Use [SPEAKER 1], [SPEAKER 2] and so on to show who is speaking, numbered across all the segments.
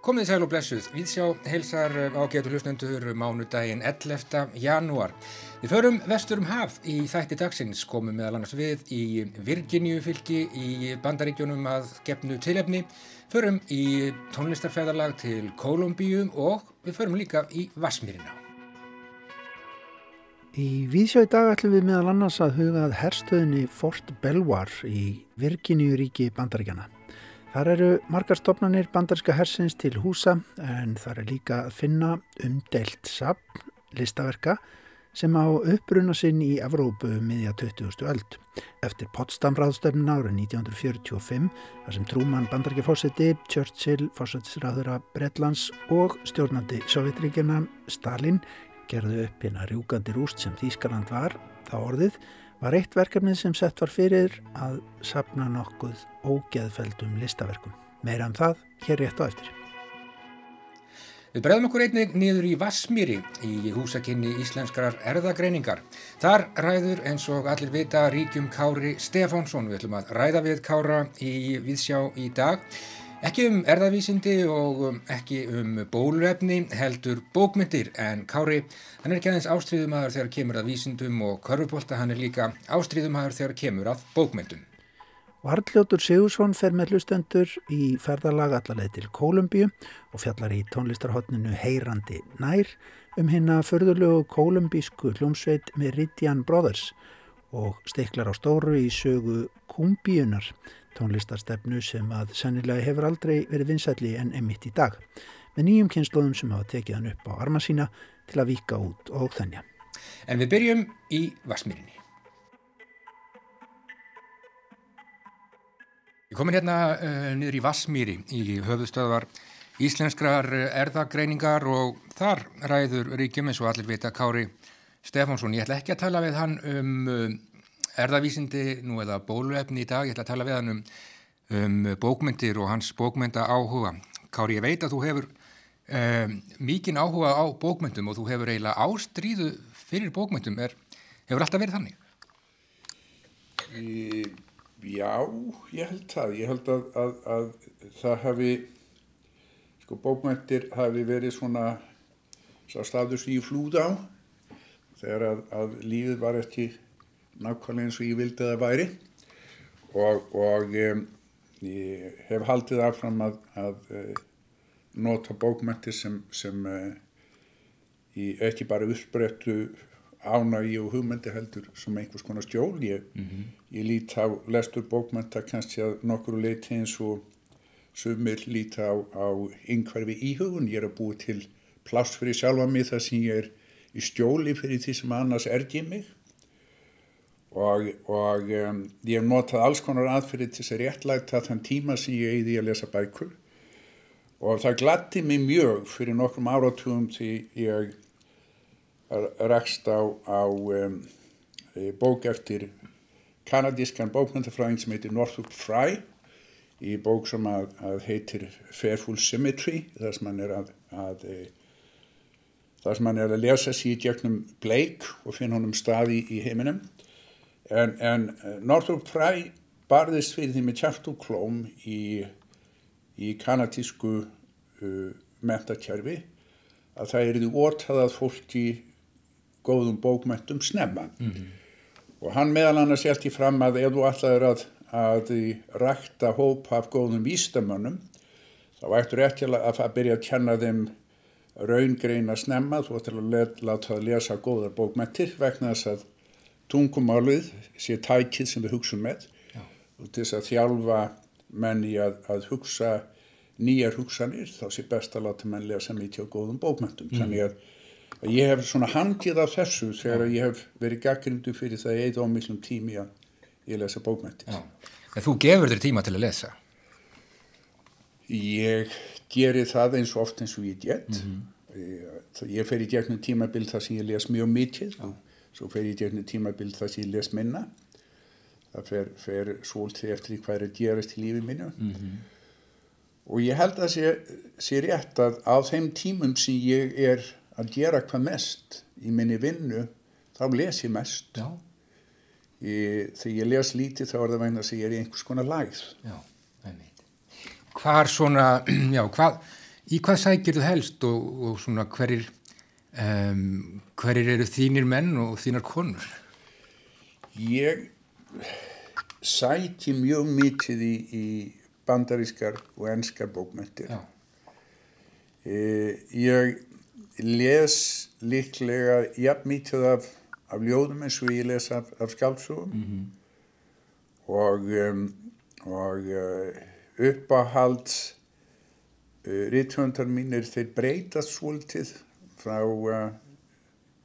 [SPEAKER 1] Komið sæl og blessuð, við sjá heilsar ágætu hlustendur mánudaginn 11. janúar. Við förum vestur um haf í þætti dagsins, komum meðal annars við í Virginíu fylki í bandaríkjónum að gefnu tilefni, förum í tónlistarfæðarlag til Kolumbíu og við förum líka í Vasmírina.
[SPEAKER 2] Í Víðsjá í dag ætlum við meðal annars að hugað herstöðinni Fort Belvoir í Virginíu ríki bandaríkjana. Þar eru margar stopnarnir bandarska hersins til húsa en þar er líka að finna umdelt sapn, listaverka sem á uppbruna sinn í Evrópu um miðja 20. öld. Eftir Potsdam-ráðstöfnun árið 1945 þar sem Trúmann bandarki fórseti, Churchill, fórsetisræðura Bretlands og stjórnandi Sovjetríkjana Stalin gerðu upp hérna rjúgandi rúst sem Þýskaland var þá orðið var eitt verkefnið sem sett var fyrir að sapna nokkuð ógeðfeldum listaverkum. Meira um það, hér rétt á eftir.
[SPEAKER 1] Við bregðum okkur einnig niður í Vassmýri í húsakinni Íslenskrar erðagreiningar. Þar ræður eins og allir vita ríkjum Kári Stefánsson. Við ætlum að ræða við Kára í Viðsjá í dag. Ekki um erðavísindi og um, ekki um bóluefni heldur bókmyndir en Kári hann er ekki aðeins ástríðumæður þegar kemur að vísindum og körfubólta hann er líka ástríðumæður þegar kemur að bókmyndum.
[SPEAKER 2] Varljótur Sigursson fer með hlustendur í ferðalag allarleið til Kólumbíu og fjallar í tónlistarhotninu Heyrandi nær um hérna förðulegu kólumbísku hljómsveit Meridian Brothers og stiklar á stóru í sögu Kumbíunar tónlistarstefnu sem að sennilega hefur aldrei verið vinsætli en emitt í dag með nýjum kynnslóðum sem hafa tekið hann upp á arma sína til að vika út og þennja.
[SPEAKER 1] En við byrjum í Vassmýrinni. Við komum hérna uh, niður í Vassmýri í höfustöðvar íslenskrar erðagreiningar og þar ræður ríkjum eins og allir vita Kári Stefánsson. Ég ætla ekki að tala við hann um uh, erðavísindi nú eða bóluefni í dag, ég ætla að tala við hann um, um bókmyndir og hans bókmynda áhuga. Kári, ég veit að þú hefur um, mikinn áhuga á bókmyndum og þú hefur eiginlega ástríðu fyrir bókmyndum, er, hefur alltaf verið þannig?
[SPEAKER 3] Í, já, ég held það, ég held að, að, að það hafi, sko bókmyndir hafi verið svona sá staður sem ég flúð á þegar að, að lífið var ekki nákvæmlega eins og ég vildi að það væri. Og, og um, ég hef haldið affram að, að uh, nota bókmænti sem, sem uh, ekki bara uppbreyttu ánægi og hugmyndi heldur sem einhvers konar stjól ég, mm -hmm. ég lít á lestur bókmænta kannski að nokkru leiti eins og sumir líta á, á yngverfi íhugun, ég er að búi til pláss fyrir sjálfa mig þar sem ég er í stjóli fyrir því sem annars ergi mig og, og um, ég hef notað alls konar aðferði til þess að réttlæta þann tíma sem ég eiði að lesa bækur. Og það glatti mig mjög fyrir nokkrum áratugum því ég rakst á, á um, bók eftir kanadískan bókmyndafræðing sem heitir Northrop Frye í bók sem að, að heitir Fairful Symmetry þar sem hann er að, að þar sem hann er að lesa sér gegnum Blake og finna honum staði í heiminum en, en eh, Northrop Frye barðist fyrir því með kjartuklóm í, í kanatísku uh, mentakerfi að það er því orðað fólki góðum bókmentum snemma mm -hmm. og hann meðal annars í fram að ef þú allar að, að rækta hóp af góðum vístamönnum þá ættur ekki að, að byrja að kenna þeim raungreina snemma þú ættir að láta það lesa góðar bókmentir vegna þess að tungumálið sé tækið sem við hugsun með Já. og til þess að þjálfa menni að, að hugsa nýjar hugsanir þá sé best að láta menn lesa mikið á góðum bókmöntum mm. þannig að, að ég hef svona hangið af þessu þegar Já. ég hef verið gaggrindu fyrir það eða ómillum tími að ég lesa bókmöntir
[SPEAKER 1] En þú gefur þér tíma til að lesa?
[SPEAKER 3] Ég geri það eins og oft eins og ég get mm -hmm. ég, ég fer í gegnum tímabild þar sem ég les mjög mikið og svo fer ég í tímabild þar sem ég les minna það fer, fer svolítið eftir hvað er að gerast í lífi minnu mm -hmm. og ég held að sé, sé rétt að á þeim tímum sem ég er að gera hvað mest í minni vinnu þá les ég mest
[SPEAKER 1] Já.
[SPEAKER 3] Ég, þegar ég les lítið þá er það vegna að ég er í einhvers konar lagð.
[SPEAKER 1] Einmitt. Hvar svona, já, hvað, í hvað sækir þú helst og, og svona hverjir, um, hverjir eru þínir menn og þínar konur?
[SPEAKER 3] Ég sæki mjög mikið í, í bandarískar og enskar bókmyndir.
[SPEAKER 1] Já.
[SPEAKER 3] E, ég les líklega jafn mikið af, af ljóðum eins og ég les af, af skáldsögum
[SPEAKER 1] Mm
[SPEAKER 3] og, um, og uh, uppáhalds uh, rithöndar mínir þeir breytast svolítið frá uh,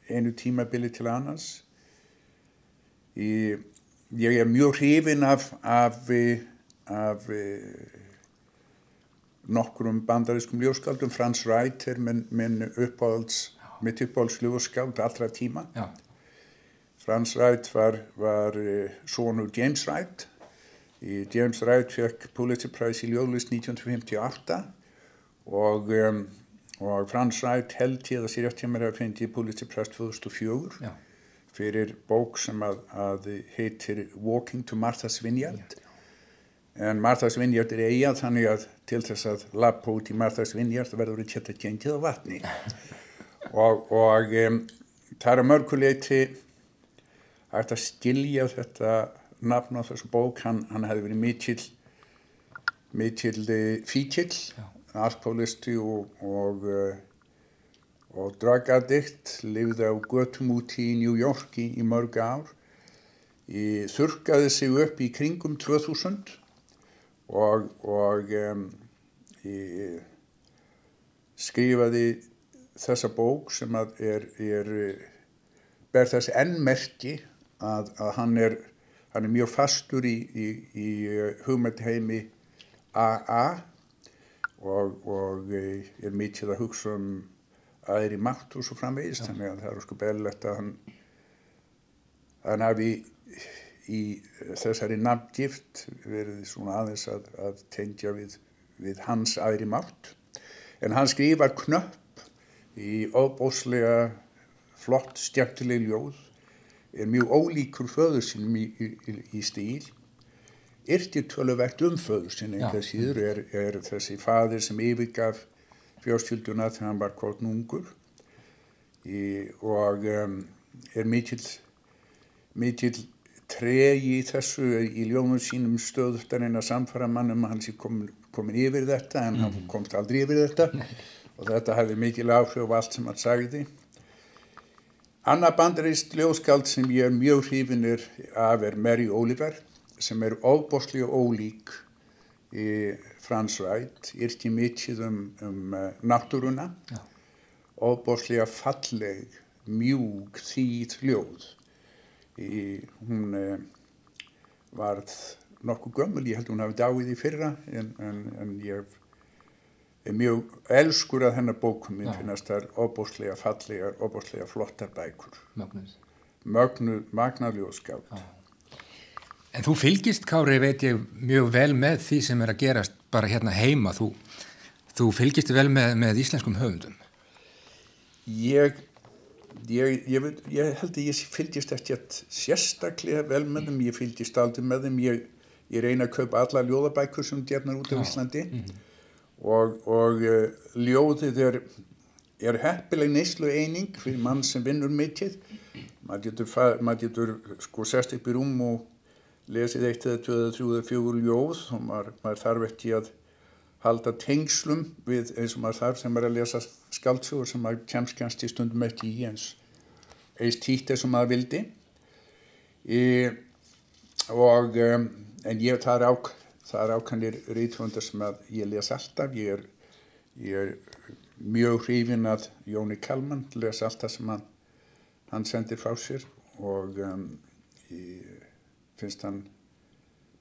[SPEAKER 3] einu tímabili til annars. Í, ég er mjög hrifin af, af, eh, af eh, nokkrum bandarískum ljóskaldum. Frans Wright er minn, minn uppáhalds, mitt uppáhalds ljóskald allra tíma.
[SPEAKER 1] Já,
[SPEAKER 3] Frans Wright var, var uh, sonur James Wright. Í James Wright fekk Pulitzer Prize í ljóðlist 1958 og, um, og Frans Wright held ég að sér eftir mér að fyndi Pulitzer Prize 2004
[SPEAKER 1] já,
[SPEAKER 3] fyrir bók sem að, að heitir Walking to Martha's Vineyard. En Martha's Vineyard er eiga þannig að til þess að lappa út í Martha's Vineyard verður að tjetta gengið á vatni. og og um, það er að mörguleiti að skilja þetta nafn á þessu bók. Hann, hann hefði verið mikill mikill eh, fíkill, alkoholisti og, og uh, og drug addict, lifði á götum úti í New York í, í mörg ár. Í, þurkaði sig upp í kringum 2000 og, og um, í, skrifaði þessa bók sem er, er ber þess ennmerki að, að hann, er, hann er mjög fastur í, í hugmyndheimi AA og, og er mikið að hugsa um aðri mátt og svo framvegist þannig að það er sko beðlegt að hann hann hafi í þessari nafngift verið svona aðeins að, að tengja við, við hans aðri mátt en hann skrifar knöpp í óbóslega flott stjæmtileg ljóð er mjög ólíkur föður sínum í, í, í stíl yrtir töluvert um föður sinni
[SPEAKER 1] Já.
[SPEAKER 3] einhver síður er, er þessi fadir sem yfirgaf fjárstjölduna þegar hann var kort núngur í, og um, er mikill mikill tregi í þessu í ljónum sínum stöðuftarinn að samfara mann um að hann sé komin, komin yfir þetta en hann komst aldrei yfir þetta. Og þetta hefði mikil áhrif á allt sem hann sagði. Anna bandarist ljóskald sem ég er mjög hrifinir af er Mary Oliver sem er óbóslega ólík í Frans Wright, yrti mikið um, um uh, náttúruna,
[SPEAKER 1] Já.
[SPEAKER 3] óbóslega falleg, mjúk, þýð ljóð. Í, hún uh, varð nokkuð gömul, ég held hún hafi dáið í fyrra en, en, en ég er mjög elskur að hennar bókum
[SPEAKER 1] Já.
[SPEAKER 3] finnast þar óbóslega fallegar, óbóslega flottar bækur.
[SPEAKER 1] Magnús.
[SPEAKER 3] Mögnu, magnarljóðskáld.
[SPEAKER 1] En þú fylgist, Kári, veit ég, mjög vel með því sem er að gerast bara hérna heima. Þú, þú fylgist vel með, með íslenskum höfundum.
[SPEAKER 3] Ég, ég, ég, ég held að ég fylgist að sérstaklega vel með þeim, ég fylgist aldrei með þeim, ég, reyna að kaupa alla ljóðabækur sem gefnar út á. Íslandi og, og uh, ljóðið er, er heppileg neyslu eining fyrir mann sem vinnur mikið. Maður getur, maður getur sko sest upp í rúm og lesið eitt eða tvö eða þrjú eða fjögur ljóð og maður, maður þarf ekki að halda tengslum við eins og maður þarf sem er að lesa skaldsögur sem maður kemst kannski stundum ekki í eins títt eins og maður vildi. E, og um, en ég það er, ák, er ákvæmlega reythundar sem að ég les alltaf. Ég er, ég er mjög hrifin að Jóni Kalman les alltaf sem hann, hann sendir frá sér og um, ég finnst hann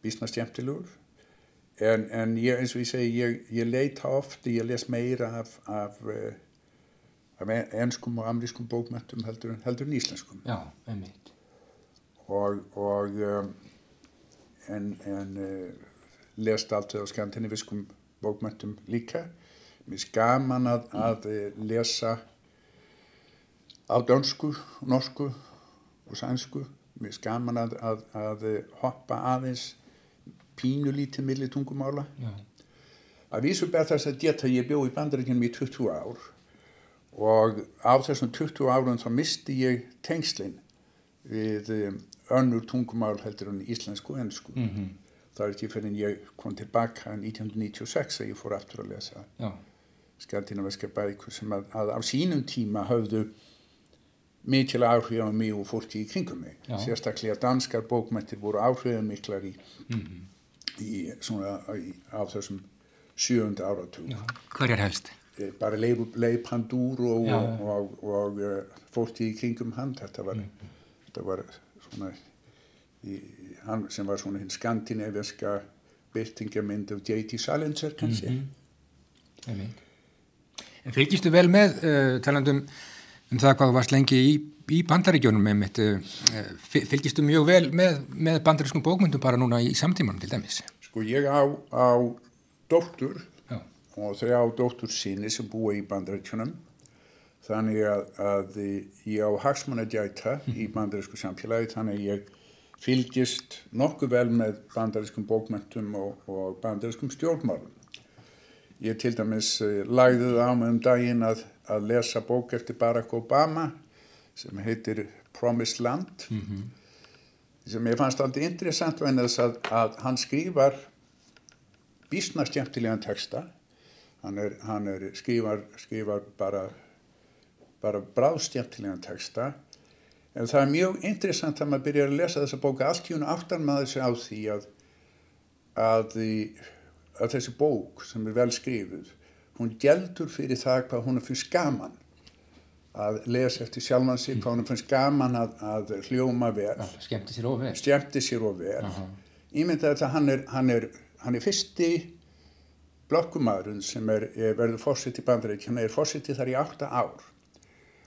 [SPEAKER 3] býsna skemmtilegur. En, en ég, eins og ég segi ég, ég leita oft, ég les meira af, af, eh, af enskum og amrískum bókmöntum heldur, heldur en íslenskum.
[SPEAKER 1] Já, einmitt.
[SPEAKER 3] og, og um, en, en uh, lest alltaf á skandinaviskum bókmöntum líka. Mér er gaman að, að eh, lesa á dönsku, norsku og sænsku mér skaman að, að, að hoppa aðeins pínulítið milli tungumála
[SPEAKER 1] Já.
[SPEAKER 3] að vísu ber þess að geta ég bjó í bandaríkjunum í 20 ár og á þessum 20 árum þá misti ég tengslinn við um, önnur tungumál heldur en íslensku og ennsku
[SPEAKER 1] Mm -hmm.
[SPEAKER 3] það er ekki fyrir en ég kom tilbaka 1996 að ég fór aftur að lesa
[SPEAKER 1] Já.
[SPEAKER 3] skandinaviska bækur sem að, að á sínum tíma höfðu mikil áhrif á mig og fólki í kringum mig
[SPEAKER 1] Já.
[SPEAKER 3] sérstaklega danskar bókmæntir voru áhrifamiklar í,
[SPEAKER 1] Mm
[SPEAKER 3] í, svona, í, á þessum sjöunda áratug.
[SPEAKER 1] Hverjar helst?
[SPEAKER 3] Eh, bara Leif, Panduro og, og, og, og uh, fólki í kringum hann þetta var, þetta var svona í, hann sem var svona hinn skandinaviska byrtingamind af J.T. Salinger kannski
[SPEAKER 1] Mhm. Einmitt. En fylgistu vel með uh, talandum um það hvað þú varst lengi í, í bandaríkjónum einmitt, uh, uh, fylgistu mjög vel með, með bandarískum bókmyndum bara núna í samtímanum til dæmis?
[SPEAKER 3] Sko ég á, á dóttur
[SPEAKER 1] Já.
[SPEAKER 3] og þrjá dóttur síni sem búa í bandaríkjunum þannig að, að ég á hagsmunadjæta í bandarísku samfélagi þannig að ég fylgist nokkuð vel með bandarískum bókmöntum og, og bandarískum stjórnmálum. Ég til dæmis eh, lagði það á mig um daginn að, að lesa bók eftir Barack Obama sem heitir Promised Land sem ég fannst aldrei interessant vegna þess að, að hann skrifar bísna skemmtilegan texta. Hann er, hann er skrifar, skrifar bara bara bráðskemmtilegan texta. En það er mjög interessant að maður byrjar að lesa þessa bóka allt í hún áttan maður sig á því að að, að þessi bók sem er vel skrifuð hún geldur fyrir það hvað hún er fyrir skaman að lesa eftir sjálfan sig hvað hún er fyrir skaman að, að hljóma vel.
[SPEAKER 1] Skemmti sér ofið.
[SPEAKER 3] skemmti sér og vel. Ímynda þetta hann er, hann er, hann er fyrsti blokkumadurinn sem er, er verður fórsett í bandarík hann er fórsett þar í átta ár.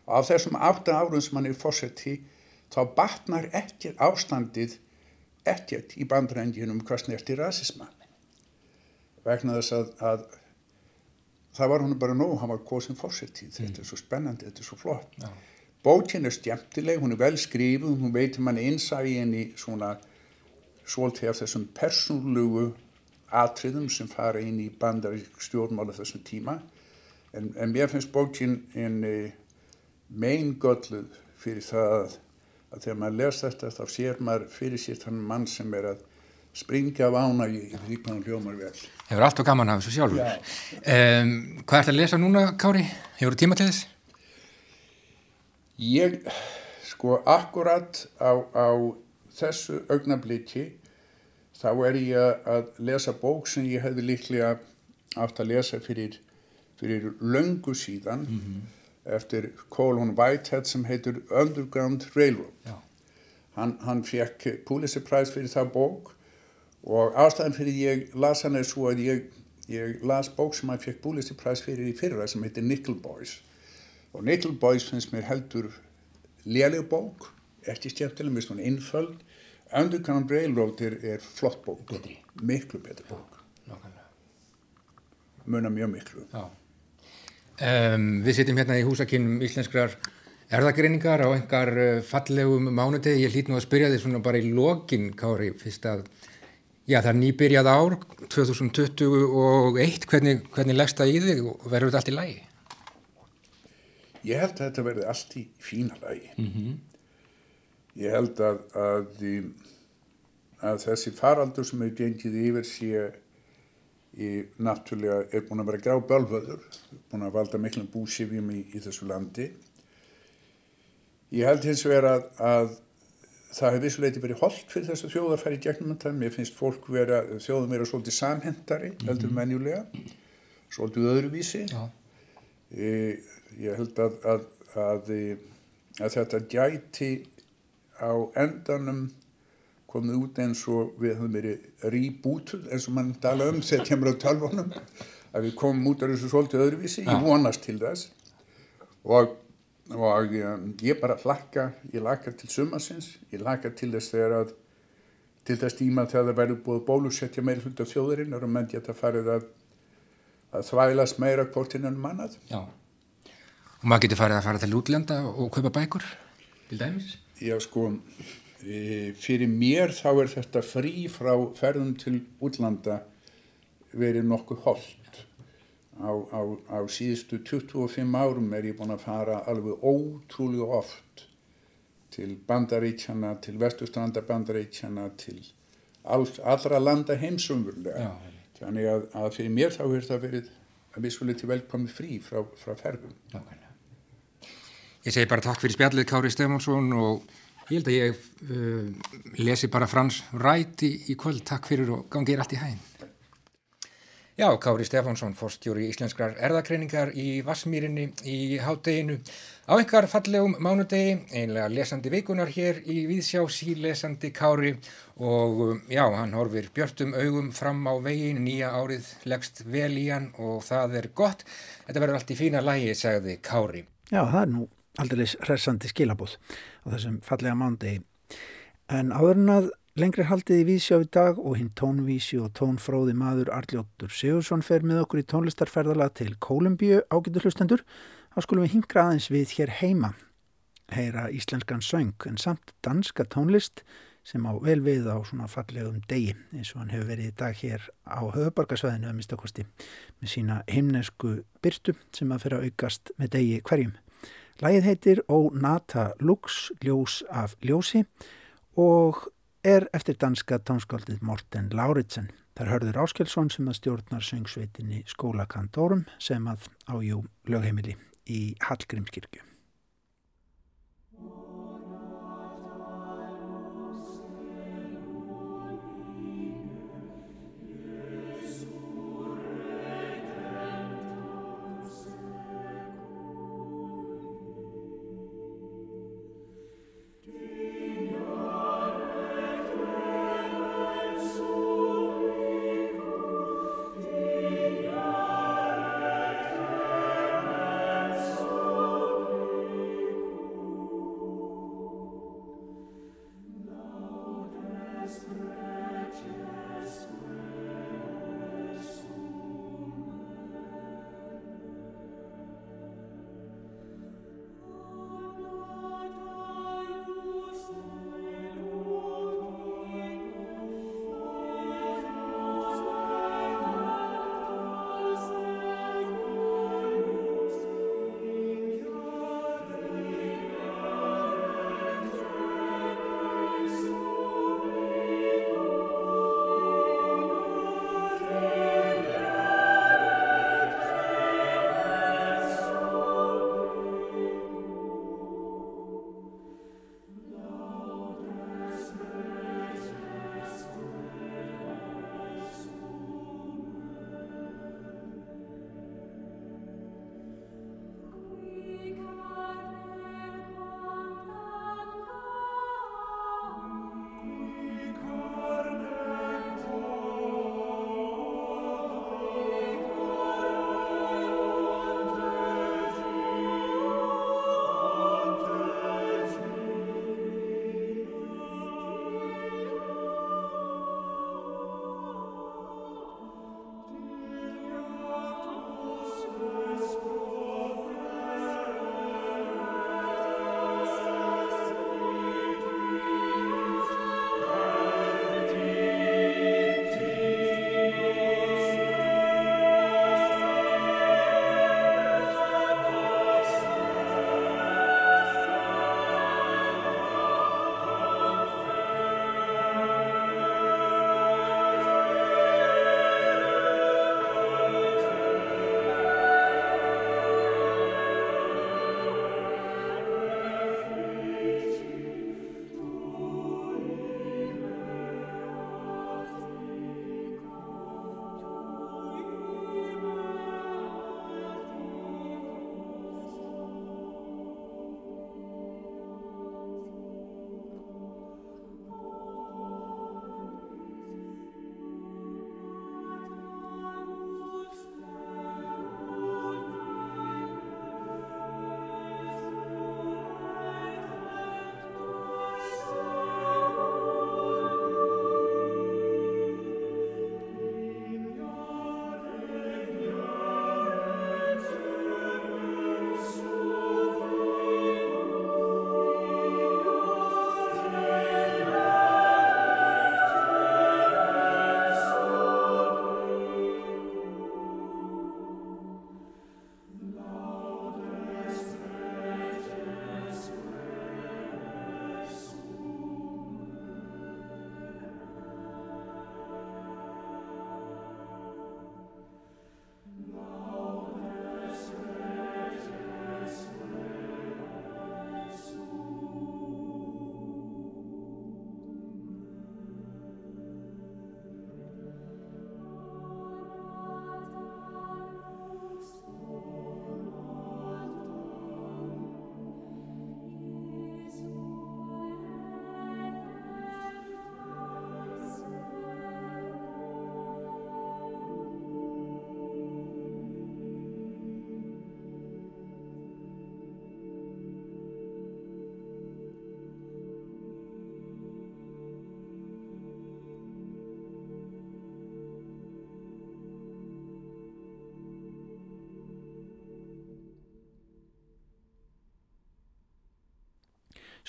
[SPEAKER 3] Og af þessum átta árum sem hann er fórsett þá batnar ekki ástandið ekkert í bandarændinum hvað snerti rasisma. Vegna þess að, að það var hún bara nóg, hann var kosin fórsettíð, þetta er svo spennandi, þetta er svo flott.
[SPEAKER 1] Já.
[SPEAKER 3] Bókin er stjæmtileg, hún er vel skrifuð, hún veitir manni innsæði inn í svona svolítið af þessum persónlugu atriðum sem fara inn í bandarík stjórnmála þessum tíma. En, en mér finnst bókin en megin gölluð fyrir það að, að þegar maður les þetta þá sér maður fyrir sér þannig mann sem er að springa af ánægi í því hvað hann hljómar vel.
[SPEAKER 1] Hefur allt og gaman af þessu sjálfur.
[SPEAKER 3] Já.
[SPEAKER 1] Um, hvað ert að lesa núna, Kári? Hefur þú tíma til þess?
[SPEAKER 3] Ég, sko, akkurat á, á þessu augnabliki þá er ég að- lesa bók sem ég hefði líklega átt að lesa fyrir, fyrir löngu síðan eftir Colin Whitehead sem heitir Underground Railroad.
[SPEAKER 1] Já.
[SPEAKER 3] Hann, hann fekk Pulitzer Prize fyrir það bók og ástæðan fyrir ég las hann er svo að ég, ég las bók sem hann fekk Prize fyrir í fyrra sem heitir Nickel Boys og Nickel Boys finnst mér heldur léleg bók, skemmtileg, mér finnst hún innföld Underground Railroad er, er flott bók
[SPEAKER 1] Betri.
[SPEAKER 3] miklu betri bók,
[SPEAKER 1] Nákvæmlega.
[SPEAKER 3] muna mjög miklu
[SPEAKER 1] Já. Um, við sitjum hérna í húsakinnum íslenskrar erðagreiningar á einhver uh, fallegum mánudegi. Ég hlýt nú að spyrja þig svona bara í lokin, Kári, fyrst að, já það er nýbyrjað ár, 2021, hvernig, hvernig leggst það í þig og verður þetta allt í lagi?
[SPEAKER 3] Ég held að þetta verði allt í fína lagi. -hmm. Ég held að, að, að þessi faraldur sem er gengið yfir sé í náttúrulega er búin að vera grá bölvöður, búin að valda miklum búsifjum í, í þessu landi. Ég held hins vegar að, að það hefur vissuleiti verið holdt fyrir þjóð að fara í gegnum þetta. Mér finnst fólk vera, þjóðum vera svolítið samhendari, heldur menjulega, svolítið öðruvísi. E, ég held að, að, að, að þetta gæti á endanum komið út eins og við höfum verið rebootuð eins og mann tala um þegar kemur á tölvunum að við komum út af þessu svolítið öðruvísi, ég vonast til þess. Og, og um, ég bara hlakka, ég hlakka til sumarsins, ég hlakka til þess þegar að til þess tíma þegar það verður búið bólusetja meira hlut af þjóðurinn og menn geta farið að, að þvælast meira hvort innan mannað.
[SPEAKER 1] Já. Og maður getur farið að fara til útlanda og kaupa bækur, til dæmis?
[SPEAKER 3] Já, sko, e, fyrir mér þá er þetta frí frá ferðum til útlanda verið nokkuð holdt. Á, á, á síðustu 25 árum er ég búin að fara alveg ótrúlega oft til bandaríkjana, til vestustranda bandaríkjana, til all, allra landa heimsumvurlega. Þannig að, að fyrir mér þá er það verið að við skulle til velkomi frí frá, frá ferðum.
[SPEAKER 1] Ég segi bara takk fyrir spjallið Kári Stefánsson og ég held að ég uh, lesi bara Frans Rætt í, kvöld. Takk fyrir og gangið allt í hæginn. Já, Kári Stefánsson, fórstjóri íslenskrar erðakreiningar í Vassmýrinni í hátteginu. Á einhver fallegum mánudegi, einlega lesandi vikunar hér í Víðsjá, sílesandi Kári og um, já, hann horfir björtum augum fram á vegin, nýja árið leggst vel í hann og það er gott. Þetta verður allt í fína lægi, segði Kári.
[SPEAKER 2] Já, það er nú aldrei hressandi skilabóð á þessum fallega mánudegi. En áður en að Lengri haldið í Vísjá í dag og hinn tónvísi og tónfróði maður Arljóttur Sigursson fer með okkur í tónlistarferðala til Kólumbíu ágættur hlustendur. Þá skulum við hingra aðeins við hér heima. Heyra íslenskan söng en samt danska tónlist sem á vel við á svona fallegum degi eins og hann hefur verið í dag hér á höfubarkasvæðinu að mistakosti með sína himnesku byrtu sem að fyrir að aukast með degi hverjum. Lægið heitir Ó Nata Lux, ljós af ljósi og er eftir danska tónskáldið Morten Lauritsen. Þar hörður Áskelsson sem að stjórnar söngsveitinni skólakantórum sem að ájú lögheimili í Hallgrímskirkju.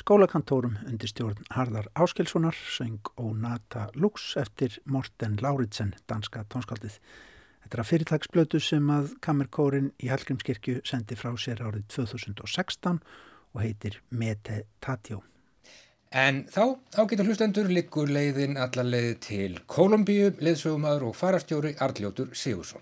[SPEAKER 4] Skólakantórum undir stjórn Harðar Áskilssonar, söng og Nata Lux eftir Morten Lauritsen, danska tónskaldið. Þetta er að fyrirtagsblötu sem að Kammerkórin í Hallgrímskirkju sendi frá sér árið 2016 og heitir Mete Tatjó.
[SPEAKER 5] En þá, þá getur hlustendur likkur leiðin allar leið til Kolumbíu, leiðsögumadur og farastjóri Arljótur Sigursson.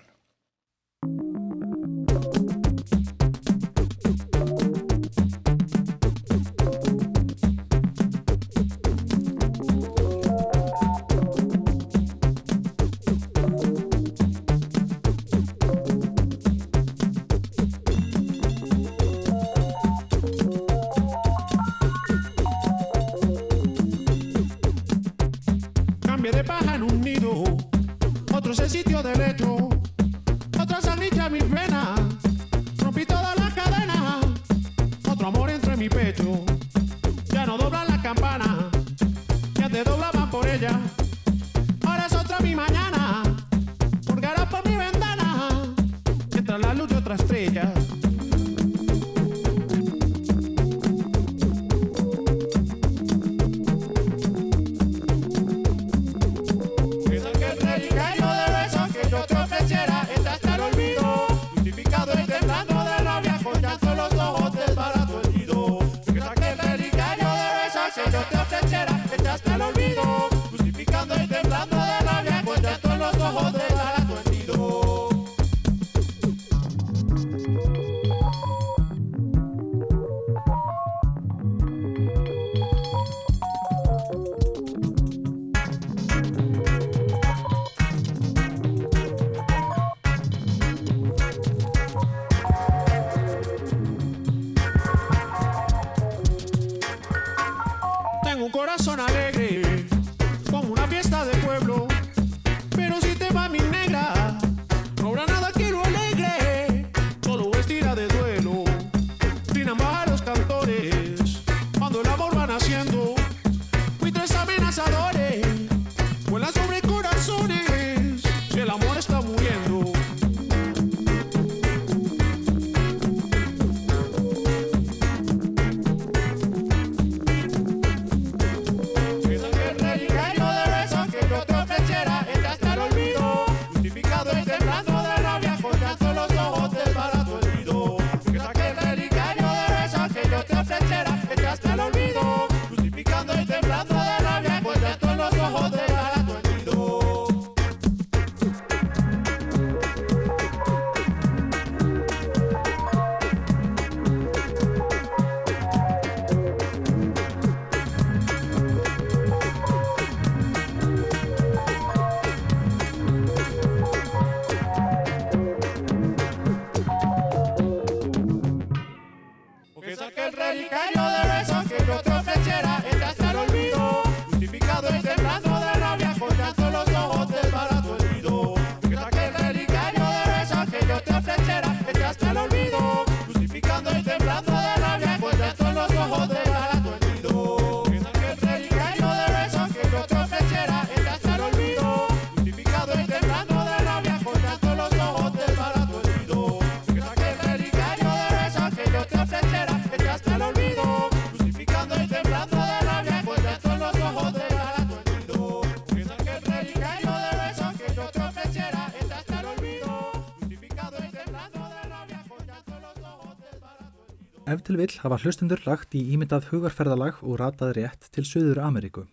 [SPEAKER 4] Vill hafa hlustundur lagt í ímyndað hugarferðalag og ratað rétt til Suður Ameríku.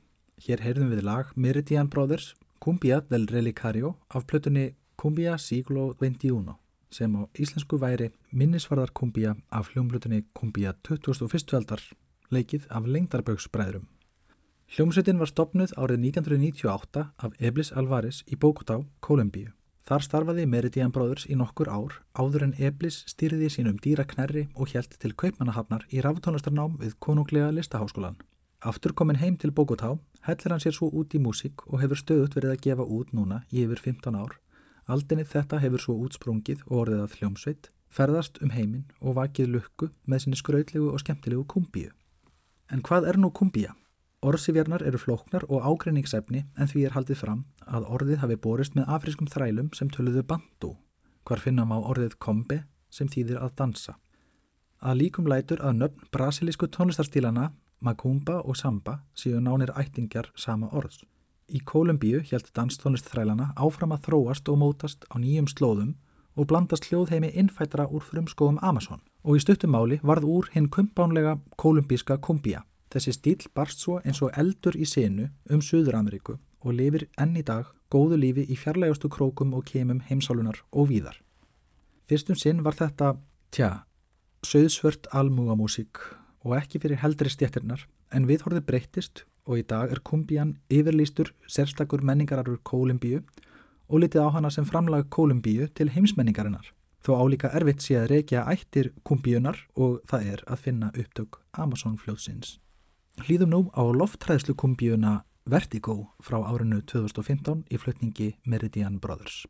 [SPEAKER 4] Hér heyrðum við lag Meridian Brothers Cumbia del Relicario af plötunni Cumbia Siglo XXI sem á íslensku væri minnisvarðar Cumbia af hljómblötunni Cumbia 21. veldar leikið af lengdarbögsbræðrum. Hljómsveitin var stopnuð árið 1998 af Eblis Alvarez í Bogotá, Kolumbíu. Þar starfaði Meridian Brothers í nokkur ár áður en Eblis stýrði sínum dýra knerri og hjælt til kaupmannahafnar í ráftónastarnám við konunglega listaháskólan. Aftur komin heim til Bogotá hellir hann sér svo út í músík og hefur stöðut verið að gefa út núna í yfir 15 ár. Aldinni þetta hefur svo útsprungið og orðið að hljómsveit, ferðast um heiminn og vakið lukku með sinni skrautlegu og skemmtilegu kumbíu. En hvað er nú kumbíja? Orðsifjarnar eru flóknar og ágreiningsefni en því er haldið fram að orðið hafi borist með afriskum þrælum sem töluðu bandu, hvar finna má orðið kombe sem þýðir að dansa. Að líkum lætur að nöfn brasilísku tónlistarstílana Macumba og Samba séu nánir ættingjar sama orðs. Í Kólumbíu hjælt danstónlist þrælana áfram að þróast og mótast á nýjum slóðum og blandast hljóðheimi innfættra úr frumskóðum Amazon og í stuttumáli varð úr hinn kumpánlega kolumbíska kumbia. Þessi stíl barst svo eins og eldur í senu um Suður-Ameríku og lifir enn í dag góðu lífi í fjarlægastu krókum og kemum heimsálunar og víðar. Fyrstum sinn var þetta, tja, söðsvört almúgamúsík og ekki fyrir heldri stjættirnar en viðhorði breyttist og í dag er kumbian yfirlýstur sérstakur menningararur Kólumbíu og litið á hana sem framlag Kólumbíu til heimsmenningarinnar. Þó álíka erfitt sé að reykja ættir kumbíunar og það er að finna upptök Amazon fljóðsins. Hlýðum nú á lofttræðslu kumbíuna Vertigo frá árinu 2015 í flutningi Meridian Brothers.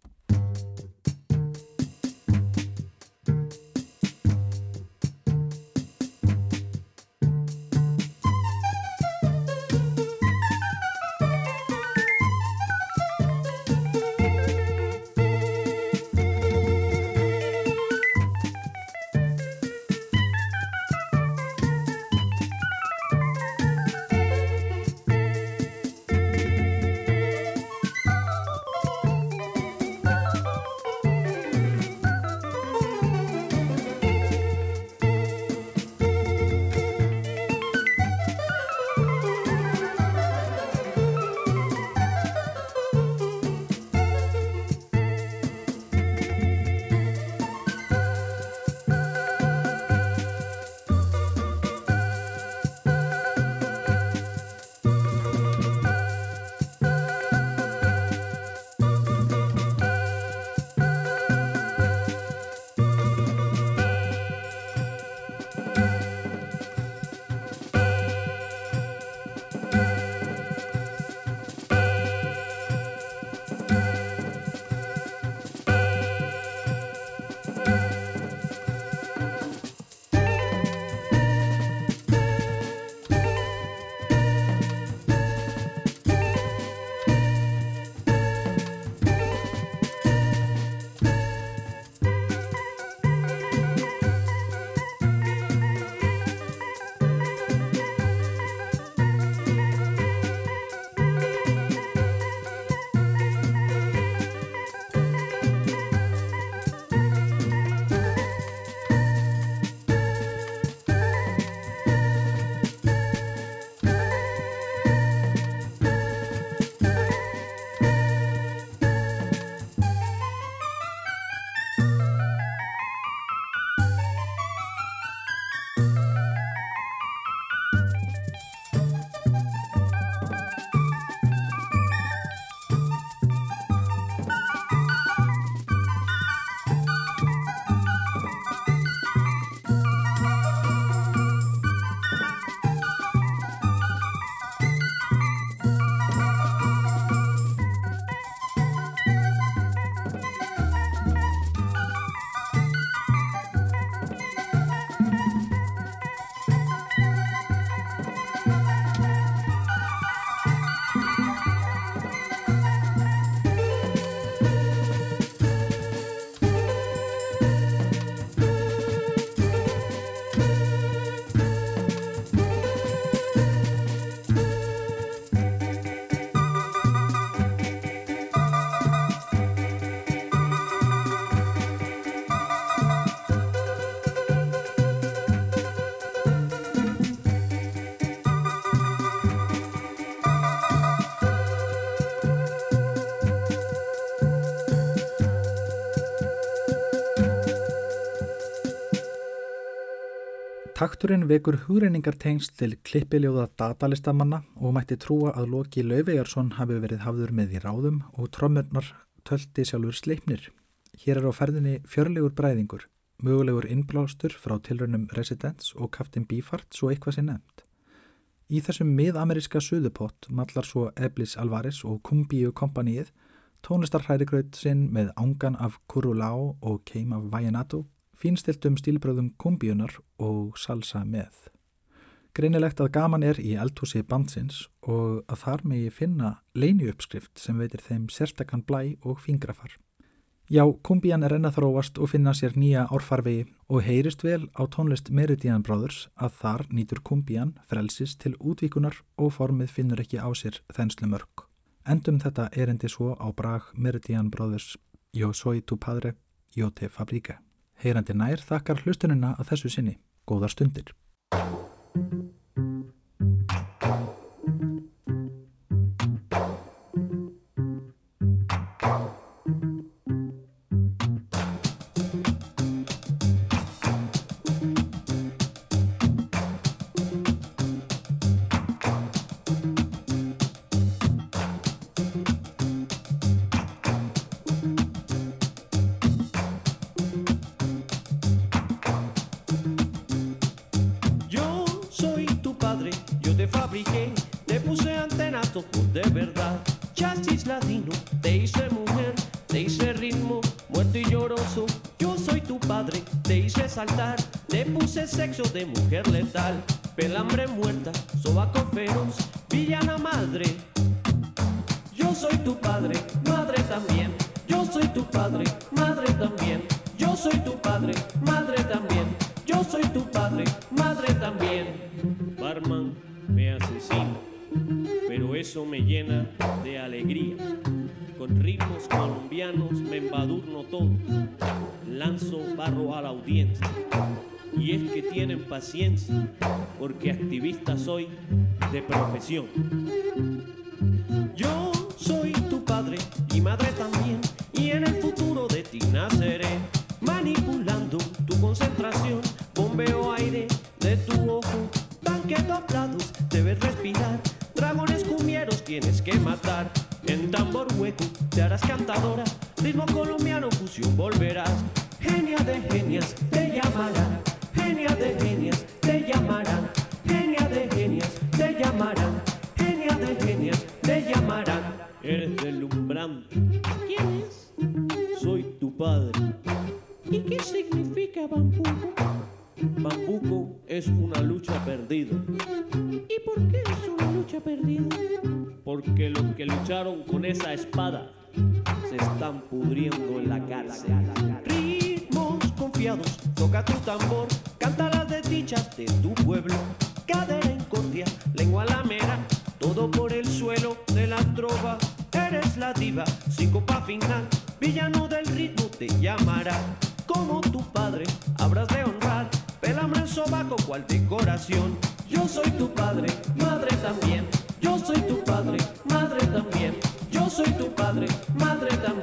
[SPEAKER 4] Takturinn vekur hugreiningartengst til klippiljóða datalistamanna og mætti trúa að Loki Lauvejarsson hafi verið hafður með í ráðum og trömmurnar tölti sjálfur sleipnir. Hér er á ferðinni fjörlegur bræðingur, mögulegur innblástur frá tilrönum Residents og Captain Beefheart svo eitthvað sé nefnt. Í þessum miðameríska suðupott mallar svo Eblis Alvarez og Kumbíu kompanið tónlistarhærigraut sinn með ángan af Kurulao og keim af Vajanato fínstiltum stílbröðum kumbíunar og salsa með. Greinilegt að gaman er í eldhúsi bandsins og að þar megi finna leiniuppskrift sem veitir þeim sérstakann blæ og fingrafar. Já, kumbían er enn að þróast og finna sér nýja árfarvegi og heyrist vel á tónlist Meridian Brothers að þar nýtur kumbían frelsis til útvíkunar og formið finnur ekki á sér þenslu mörg. Endum þetta erindi svo á brag Meridian Brothers Yo soy tu padre, yo te fabrica. Heyrandi nær þakkar hlustununa að þessu sinni. Góðar stundir.
[SPEAKER 6] Padre, madre también. Yo soy tu padre, madre también. Yo soy tu padre, madre también. Yo soy tu padre, madre también. Barman me asesina, pero eso me llena de alegría. Con ritmos colombianos me embadurno todo. Lanzo barro a la audiencia y es que tienen paciencia, porque activista soy de profesión. Yo madre también, y en el futuro de ti naceré, manipulando tu concentración, bombeo aire de tu ojo, tanque doblados debes respirar, dragones cumieros tienes que matar. En tambor hueco te harás cantadora, ritmo colombiano fusión volverás, genia de genias te llamará genia de genias te llamarán,
[SPEAKER 7] bambuco?
[SPEAKER 6] Bambuco es una lucha perdida.
[SPEAKER 7] ¿Y por qué es una lucha perdida?
[SPEAKER 6] Porque los que lucharon con esa espada se están pudriendo en la cárcel. Ritmos confiados, toca tu tambor, canta las desdichas de tu pueblo. Cadera incordia, lengua lamera, todo por el suelo de la trova. Eres la diva, copa final, villano del ritmo te llamará. Como sobaco cual decoración. Yo soy tu padre, madre también. Yo soy tu padre, madre también. Yo soy tu padre, madre también.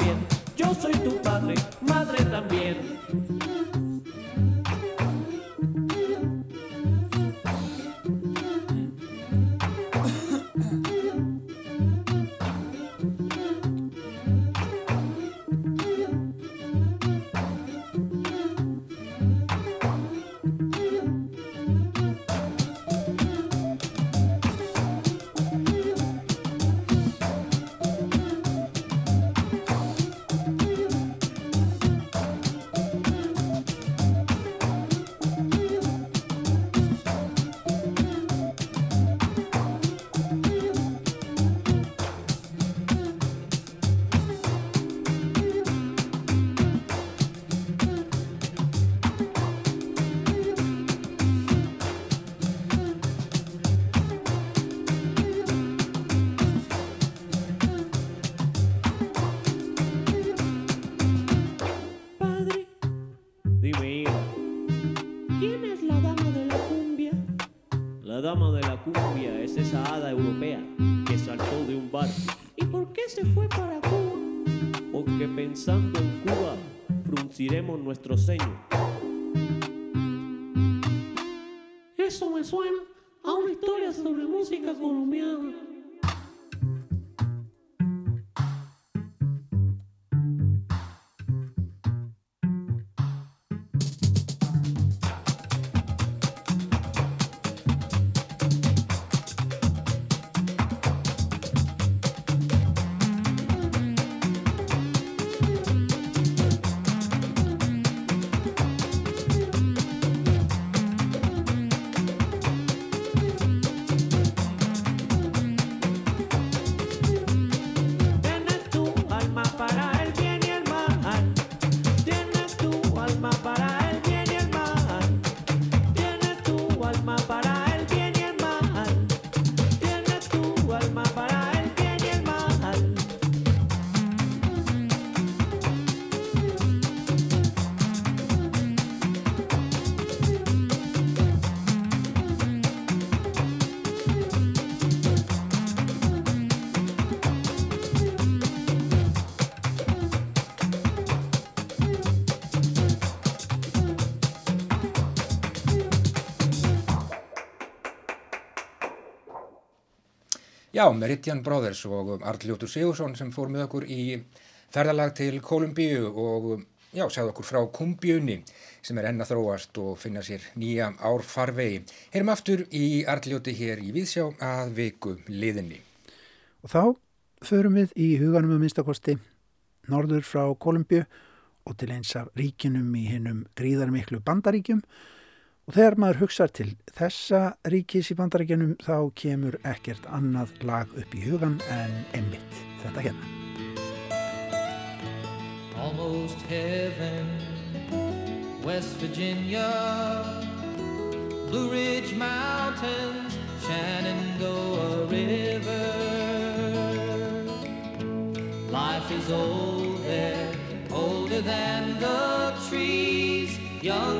[SPEAKER 1] Já, Meridian Brothers og Arljótur Sigursson sem fór með okkur í ferðalag til Kolumbíu og já, segðu okkur frá Kumbjunni sem er enna þróast og finna sér nýja árfarvegi. Heyrum aftur í Arljóti hér í Víðsjá að viku liðinni.
[SPEAKER 2] Og þá förum við í huganum um minnstakosti norður frá Kolumbíu og til eins af ríkinum í hinnum gríðarmiklu bandaríkjum og þegar maður hugsaður til þessa ríkis í bandaríkjunum þá kemur ekkert annað lag upp í hugan en einmitt þetta hérna.
[SPEAKER 8] Almost heaven, West Virginia, Blue Ridge Mountains, Shenandoah River. Life is old there, older than the trees, younger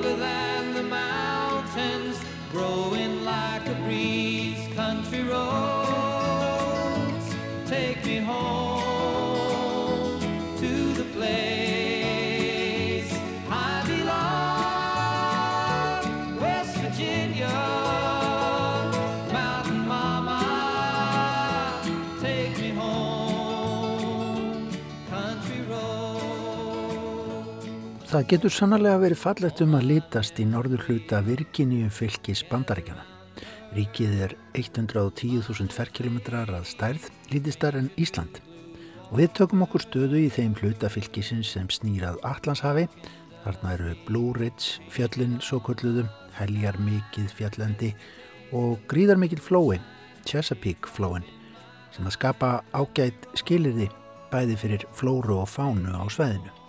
[SPEAKER 2] Það getur sannlega verið fallegt um að litast í norður hluta Virginíu fylgis bandaríkjana. Ríkið er 110.000 ferkilometrar að stærð, lítistar en Ísland. Og við tökum okkur stöðu í þeim hluta fylgisins sem snýrað Allandshafi. Þarna eru Blue Ridge fjöllin svo kolluðum, heljar mikið fjallendi og gríðar mikið flói, Chesapeake flóin, sem að skapa ágætt skilirði bæði fyrir flóru og fánu á sveðinu.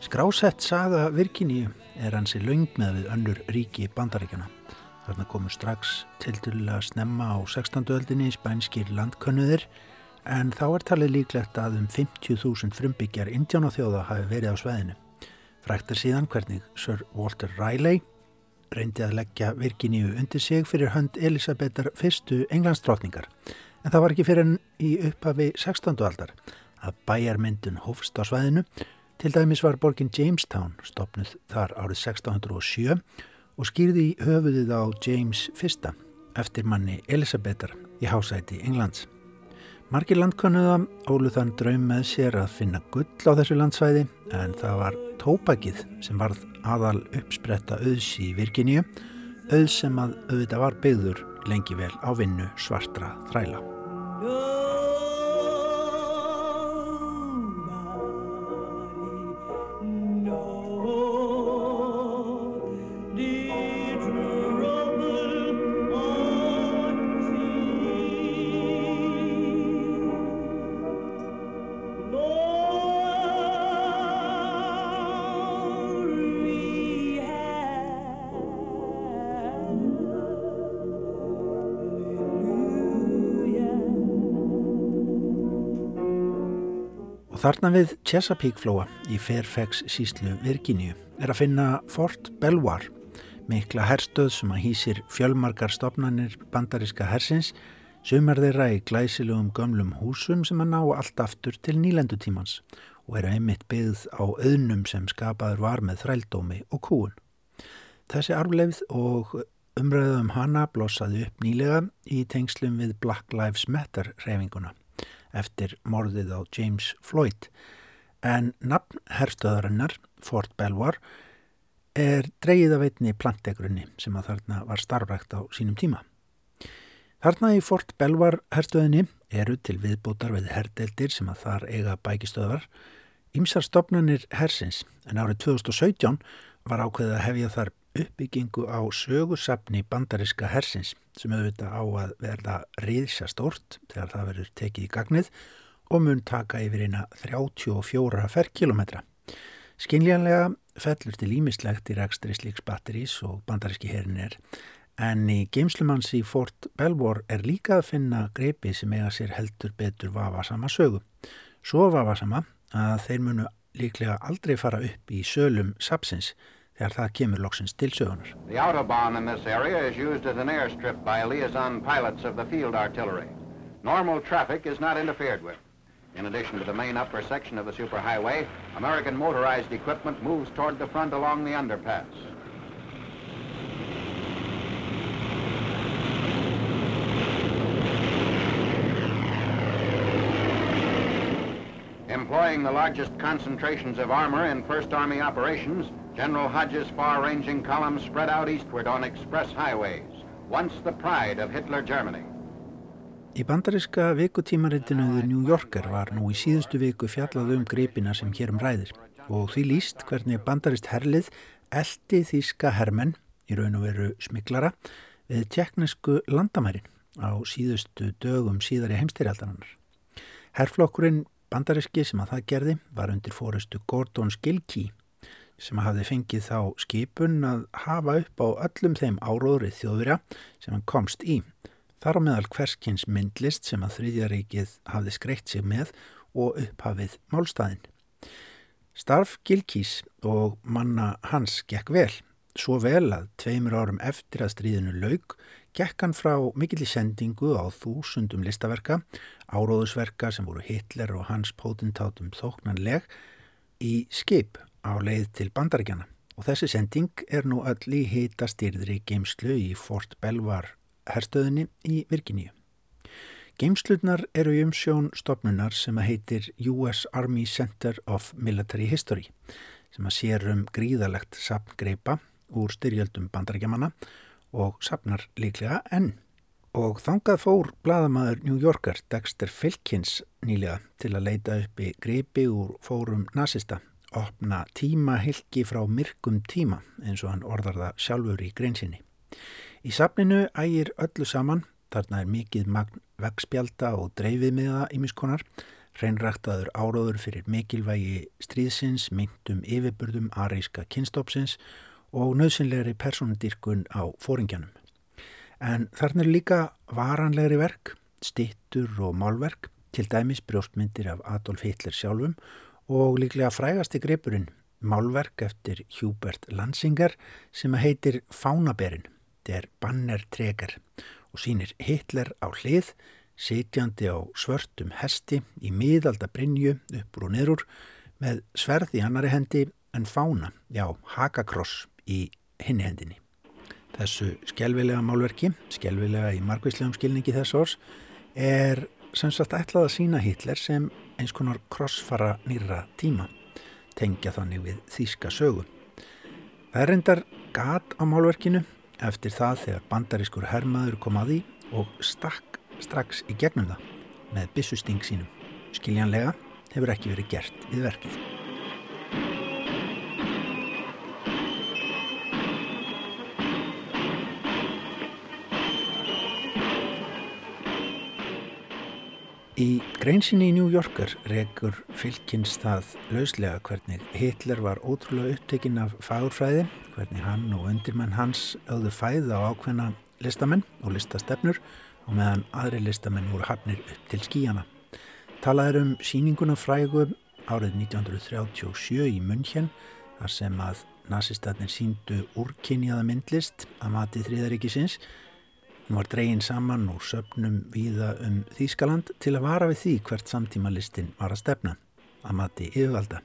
[SPEAKER 2] Skrásett saga Virginíu er hansi laung með við önnur ríki bandaríkjana. Þarna komu strax tildulega snemma á 16. öldinni spænskir landkönnuðir en þá er talið líklegt að um 50.000 frumbyggjar indjánaþjóða hafi verið á sveðinu. Frækt er síðan hvernig Sir Walter Raleigh reyndi að leggja Virginíu undir sig fyrir hönd Elisabetar fyrstu englandsdrottningar. En það var ekki fyrir enn í upphafi 16. aldar að bæjarmyndun hófst á svæðinu. Til dæmis var borgin Jamestown stopnuð þar árið 1607 og skýrði í höfuðið á James I eftir manni Elisabetar í hásæti Englands. Margir landkönnuða ólu þann draum með sér að finna gull á þessu landsvæði en það var tópakið sem varð aðal uppspretta auðs í Virginíu, auðs sem að auðvitað var byggður lengi vel á vinnu svartra þræla. Þarna við Chesapeake flóa í Fairfax síslu Virginíu er að finna Fort Belvoir, mikla herstöð sem að hýsir fjölmarkar stopnarnir bandariska hersins, sumar þeirra í glæsilegum gömlum húsum sem að ná allt aftur til nýlendutímans og eru einmitt byggð á auðnum sem skapaður var með þrældómi og kúun. Þessi arfleifð og umræðum hana blossaði upp nýlega í tengslum við Black Lives Matter reyfinguna eftir morðið á James Floyd en nafn herstöðarinnar, Fort Belvoir, er dreigið af einni plantegrunni sem að þarna var starfrækt á sínum tíma. Þarna í Fort Belvoir herstöðinni eru til viðbútar við herdeldir sem að þar eiga bækistöðar, ymsar stopnarnir hersins en árið 2017 var ákveðið að hefja þar uppbyggingu á sögusafni bandariska hersins sem auðvitað á að verða riðsja stort þegar það verður tekið í gagnið og mun taka yfir eina 34 ferkilometra. Skinljanlega fellur til ímislegt í rekstri slíks batterís og bandariski herin er en í geimslumanns í Fort Belvoir er líka að finna greipi sem eiga sér heldur betur vafasama sögu. Svo vafasama að þeir munu líklega aldrei fara upp í sölum sapsins þegar það kemur loksins til sögunar.
[SPEAKER 9] The Autobahn in this area is used as an airstrip by liaison pilots of the field artillery. Normal traffic is not interfered with. In addition to the main upper section of the superhighway, American motorized equipment moves toward the front along the underpass. Deploying the largest concentrations of armor in First Army operations, General Hodges' far-ranging columns spread out eastward on express highways, once the pride of Hitler Germany.
[SPEAKER 2] Í bandaríska vikutímaritinu The New Yorker var nú í síðustu viku fjallað um greipina sem hér um ræðir og því líst hvernig bandarist herlið eldi þýska hermenn í raun og veru smiklara við tjekknesku landamærin á síðustu dögum síðari heimstyrjaldarinnar. Herflokkurinn bandaríski sem að það gerði var undir fórustu Gordon Skilkey sem hafði fengið þá skipun að hafa upp á öllum þeim áróðrið þjóðurja sem hann komst í. Þar á meðal hverskins myndlist sem að þriðjaríkið hafði skreitt sig með og upphafið málstæðin. Starf Gilkís og manna hans gekk vel, svo vel að tveimur árum eftir að stríðinu laug gekk hann frá mikill í sendingu á þúsundum listaverka, áróðusverka sem voru Hitler og hans pótintátum þóknanleg í skip á leið til bandaríkjana. Og þessi sending er nú öll í hita styrðri geimslu í Fort Belvar herstöðinni í Virginíu. Geimslutnar eru í umsjón stopnunar sem að heitir US Army Center of Military History sem að sér um gríðalegt sapngreipa úr styrjöldum bandarækjamanna og sapnar líklega enn. Og þangað fór bladamæður New Yorker Dexter Filkins nýlega til að leita uppi greipi úr fórum nazista, opna tíma hilki frá myrkum tíma eins og hann orðar það sjálfur í greinsinni. Í safninu ægir öllu saman, þarna er mikið magn vegspjalda og dreifimiða ímiskonar, hreinræktaður áráður fyrir mikilvægi stríðsins, myndum yfirburðum aríska kynstopsins og nöðsynlegri personadýrkun á fóringjanum. En þarna er líka varanlegri verk, stittur og málverk, til dæmis brjóstmyndir af Adolf Hitler sjálfum og líklega frægasti gripurinn, málverk eftir Hubert Lansinger sem heitir Fánaberin. Þetta er bannertrekar og sínir Hitler á hlið, sitjandi á svörtum hesti í miðalda brinju uppur og niður með sverð í annari hendi en fána, já, hakakross í hinni hendinni. Þessu skjálfilega málverki, skjálfilega í margvíslegum skilningi þess ors, er sem sagt ætlað að sína Hitler sem eins konar krossfara nýra tíma, tengja þannig við þýska sögu. Það er reyndar gat á málverkinu eftir það þegar bandarískur hermaður kom að því og stakk strax í gegnum það með bissusting sínum. Skiljanlega hefur ekki verið gert við verkið. Í greinsinni í New Yorker rekur fylkins það lauslega hvernig Hitler var ótrúlega upptekinn af fagurfræði, hvernig hann og undirmenn hans auðu fæð á ákveðna listamenn og listastefnur og meðan aðri listamenn voru hafnir upp til skíjana. Talaður um síninguna frægu árið 1937 í München þar sem að nazistatnir síndu úrkynjaða myndlist að mati þrýðaríkisins Hún var dregin saman úr söpnum víða um Þýskaland til að vara við því hvert samtímalistin var að stefna, að mati yfirvalda.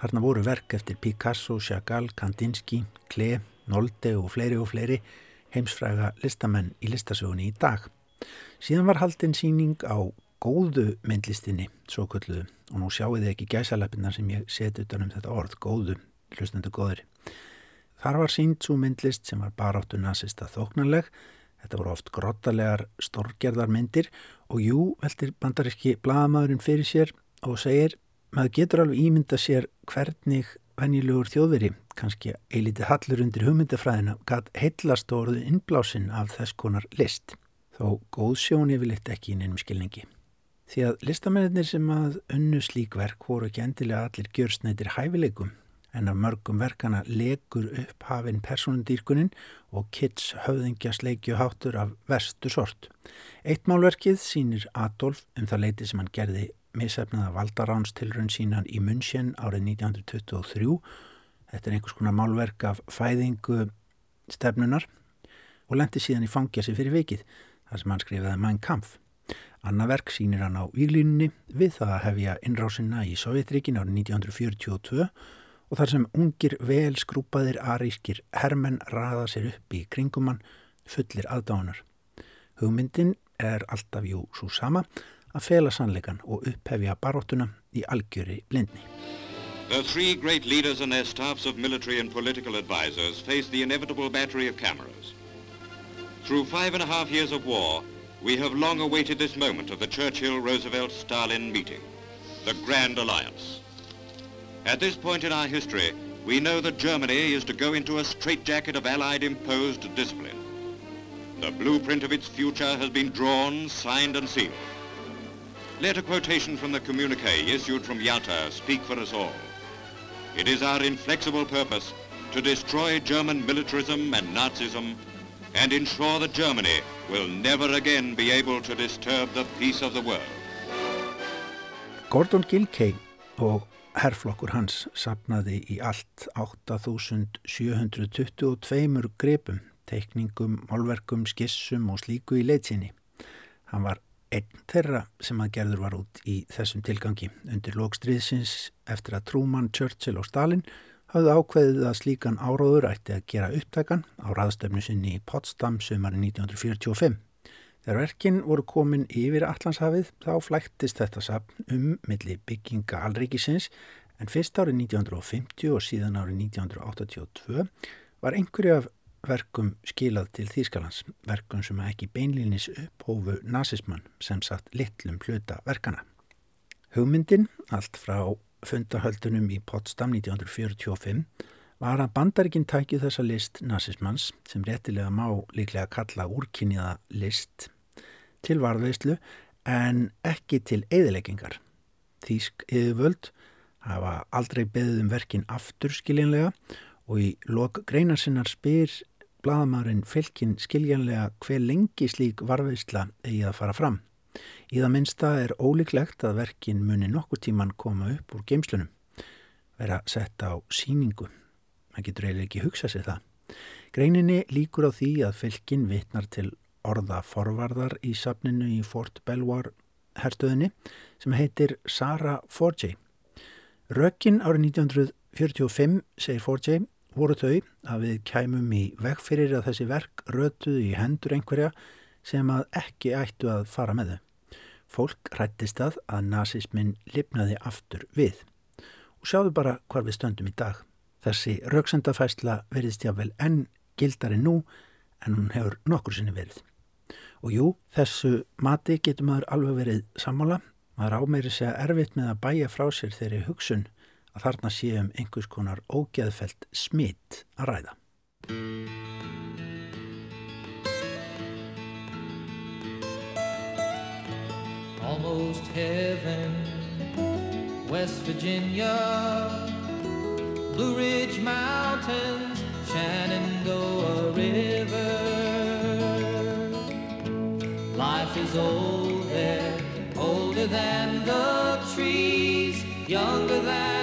[SPEAKER 2] Þarna voru verk eftir Picasso, Chagall, Kandinsky, Klee, Nolde og fleiri og fleiri heimsfræga listamenn í listasögunni í dag. Síðan var haldinn síning á góðu myndlistinni, svo kulluðu, og nú sjáu þið ekki gæsalappinnar sem ég seti utan um þetta orð, góðu, hlustendu góður. Þar var sínd svo myndlist sem var baráttu nazista þóknarleg, Þetta voru oft grottalegar storgerðar myndir og jú, veldir bandaríski blagamæðurinn fyrir sér og segir maður getur alveg ímynda sér hvernig venjulegur þjóðveri, kannski eilítið hallur undir hugmyndafræðina, gæt heillast og orðið innblásinn af þess konar list. Þó góð sjón yfirleitt ekki í neinum skilningi. Því að listamennir sem að unnu slík verk voru ekki endilega allir gjörsneitir hæfileikum en af mörgum verkana legur upp hafinn personundýrkunin og Kitts höfðingja sleikju háttur af verstu sort. Eitt málverkið sínir Adolf um það leiti sem hann gerði misefnaða valdaránstilrun sínan í München árið 1923. Þetta er einhvers konar málverk af fæðingu stefnunar og lendi síðan í fangjasi fyrir vikið þar sem hann skrifaði Mein Kampf. Anna verk sínir hann á výlínunni við það að hefja innrásina í Sovjetríkin árið 1942 og þar sem ungir vel skrúpaðir arískir hermenn raða sér upp í kringumann fullir aðdánar. Hugmyndin er alltaf jú svo sama að fela sannleikan og upphefja baróttuna í algjöri blindni.
[SPEAKER 10] The three great leaders and their staffs of military and political advisers face the inevitable battery of cameras. Through five and a half years of war, we have long awaited this moment of the Churchill-Roosevelt-Stalin meeting, the Grand Alliance. At this point in our history, we know that Germany is to go into a straitjacket of Allied-imposed discipline. The blueprint of its future has been drawn, signed and sealed. Let a quotation from the communique issued from Yalta speak for us all. It is our inflexible purpose to destroy German militarism and Nazism and ensure that Germany will never again be able to disturb the peace of the world.
[SPEAKER 2] Gordon Gilkey og herrflokkur hans sapnaði í allt 8722 grepum, teikningum, málverkum, skissum og slíku í leitsinni. Hann var einn þeirra sem að gerður var út í þessum tilgangi undir lókstriðsins eftir að Truman, Churchill og Stalin hafði ákveðið að slíkan áróður ætti að gera upptækan á raðstöfnu sinni í Potsdam sömari 1945. Þegar verkinn voru komin yfir Allandshafið þá flæktist þetta sapn um milli bygginga alríkisins en fyrst árið 1950 og síðan árið 1982 var einhverju af verkum skilað til Þýskalands, verkum sem ekki beinlýnis upphófu nazismann sem satt litlum hluta verkana. Hugmyndin, allt frá fundahöldunum í Potsdam 1945 var að bandaríkinn tækju þessa list nazismanns sem réttilega má líklega kalla úrkynniða list til varðveislu en ekki til eðileggingar. Þýsk yfirvöld hafa aldrei beðið um verkin aftur skiljanlega og í lok greinarsinnar spyr bladamærin fylkin skiljanlega hver lengi slík varðveisla eigi að fara fram. Í það minnsta er ólíklegt að verkin muni nokkur tíman koma upp úr geimslunum, vera sett á síningu. Það getur eiginlega ekki hugsað sér það. Greininni líkur á því að fylkin vitnar til orða forvarðar í safninu í Fort Belvoir herstöðinni sem heitir Sarah Forgey. Rökin árið 1945, segir Forgey, voru þau að við kæmum í vegfyrir að þessi verk rötuðu í hendur einhverja sem að ekki ættu að fara með þau. Fólk rættist að að nazismin lifnaði aftur við. Og sjáðu bara hvar við stöndum í dag. Þessi rauksendafæsla verðist jáfnvel enn gildari nú en hún hefur nokkur sinni verið. Og jú, þessu mati getur maður alveg verið sammála. Maður ámeiri segja erfitt með að bæja frá sér þeirri hugsun að þarna séum einhvers konar ógeðfelt smitt að ræða.
[SPEAKER 8] almost heaven. West Virginia, Blue Ridge Mountains, Shenandoah River. Life is old there, older than the trees, younger than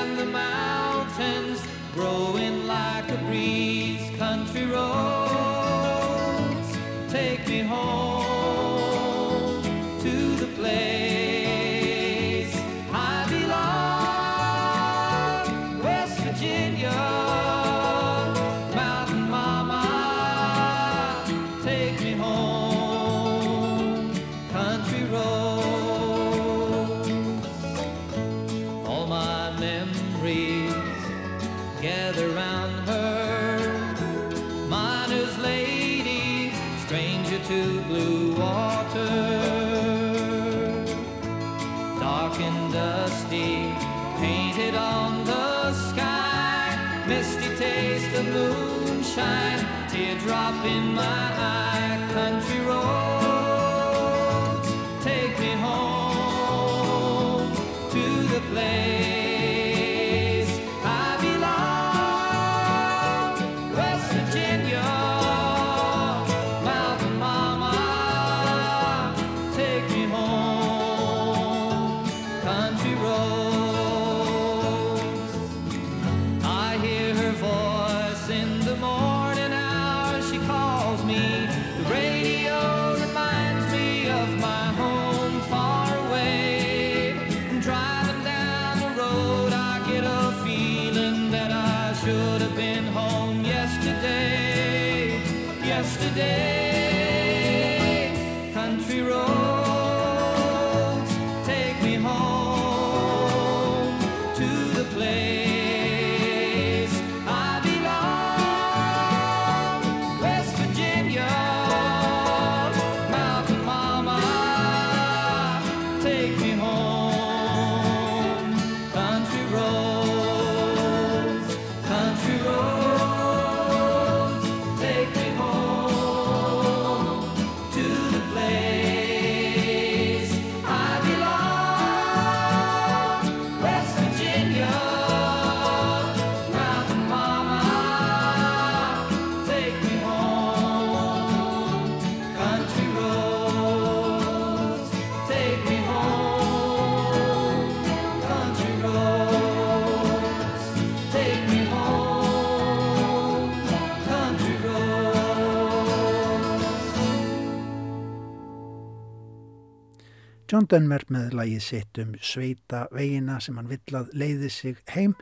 [SPEAKER 2] John Denver með lagið sitt um sveita vegina sem hann vill að leiði sig heim,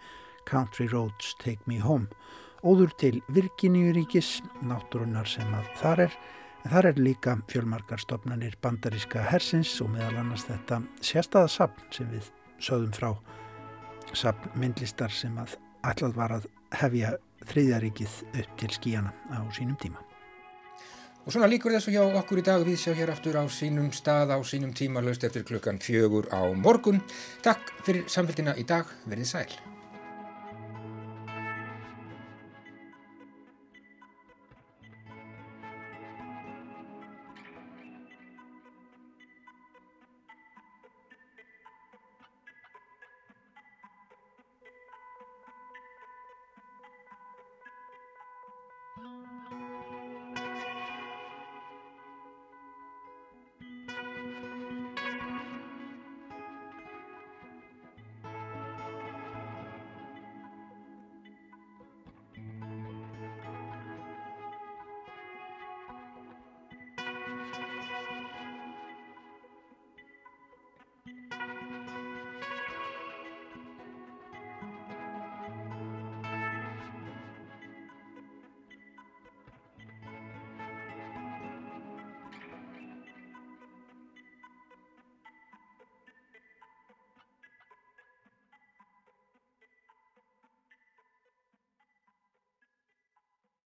[SPEAKER 2] Country Roads Take Me Home. Óður til Virginíuríkis, náttúrunnar sem að þar er, en þar er líka fjölmarkar stopnarnir bandaríska hersins og meðal annars þetta sérstaða sapn sem við sögðum frá sapn myndlistar sem að ætlað var að hefja þriðjaríkið upp til skíjana á sínum tíma.
[SPEAKER 1] Og svona líkur þessu hjá okkur í dag við sjá hér aftur á sínum stað á sínum tíma löst eftir klukkan fjögur á morgun. Takk fyrir samfélgina í dag, verið sæl.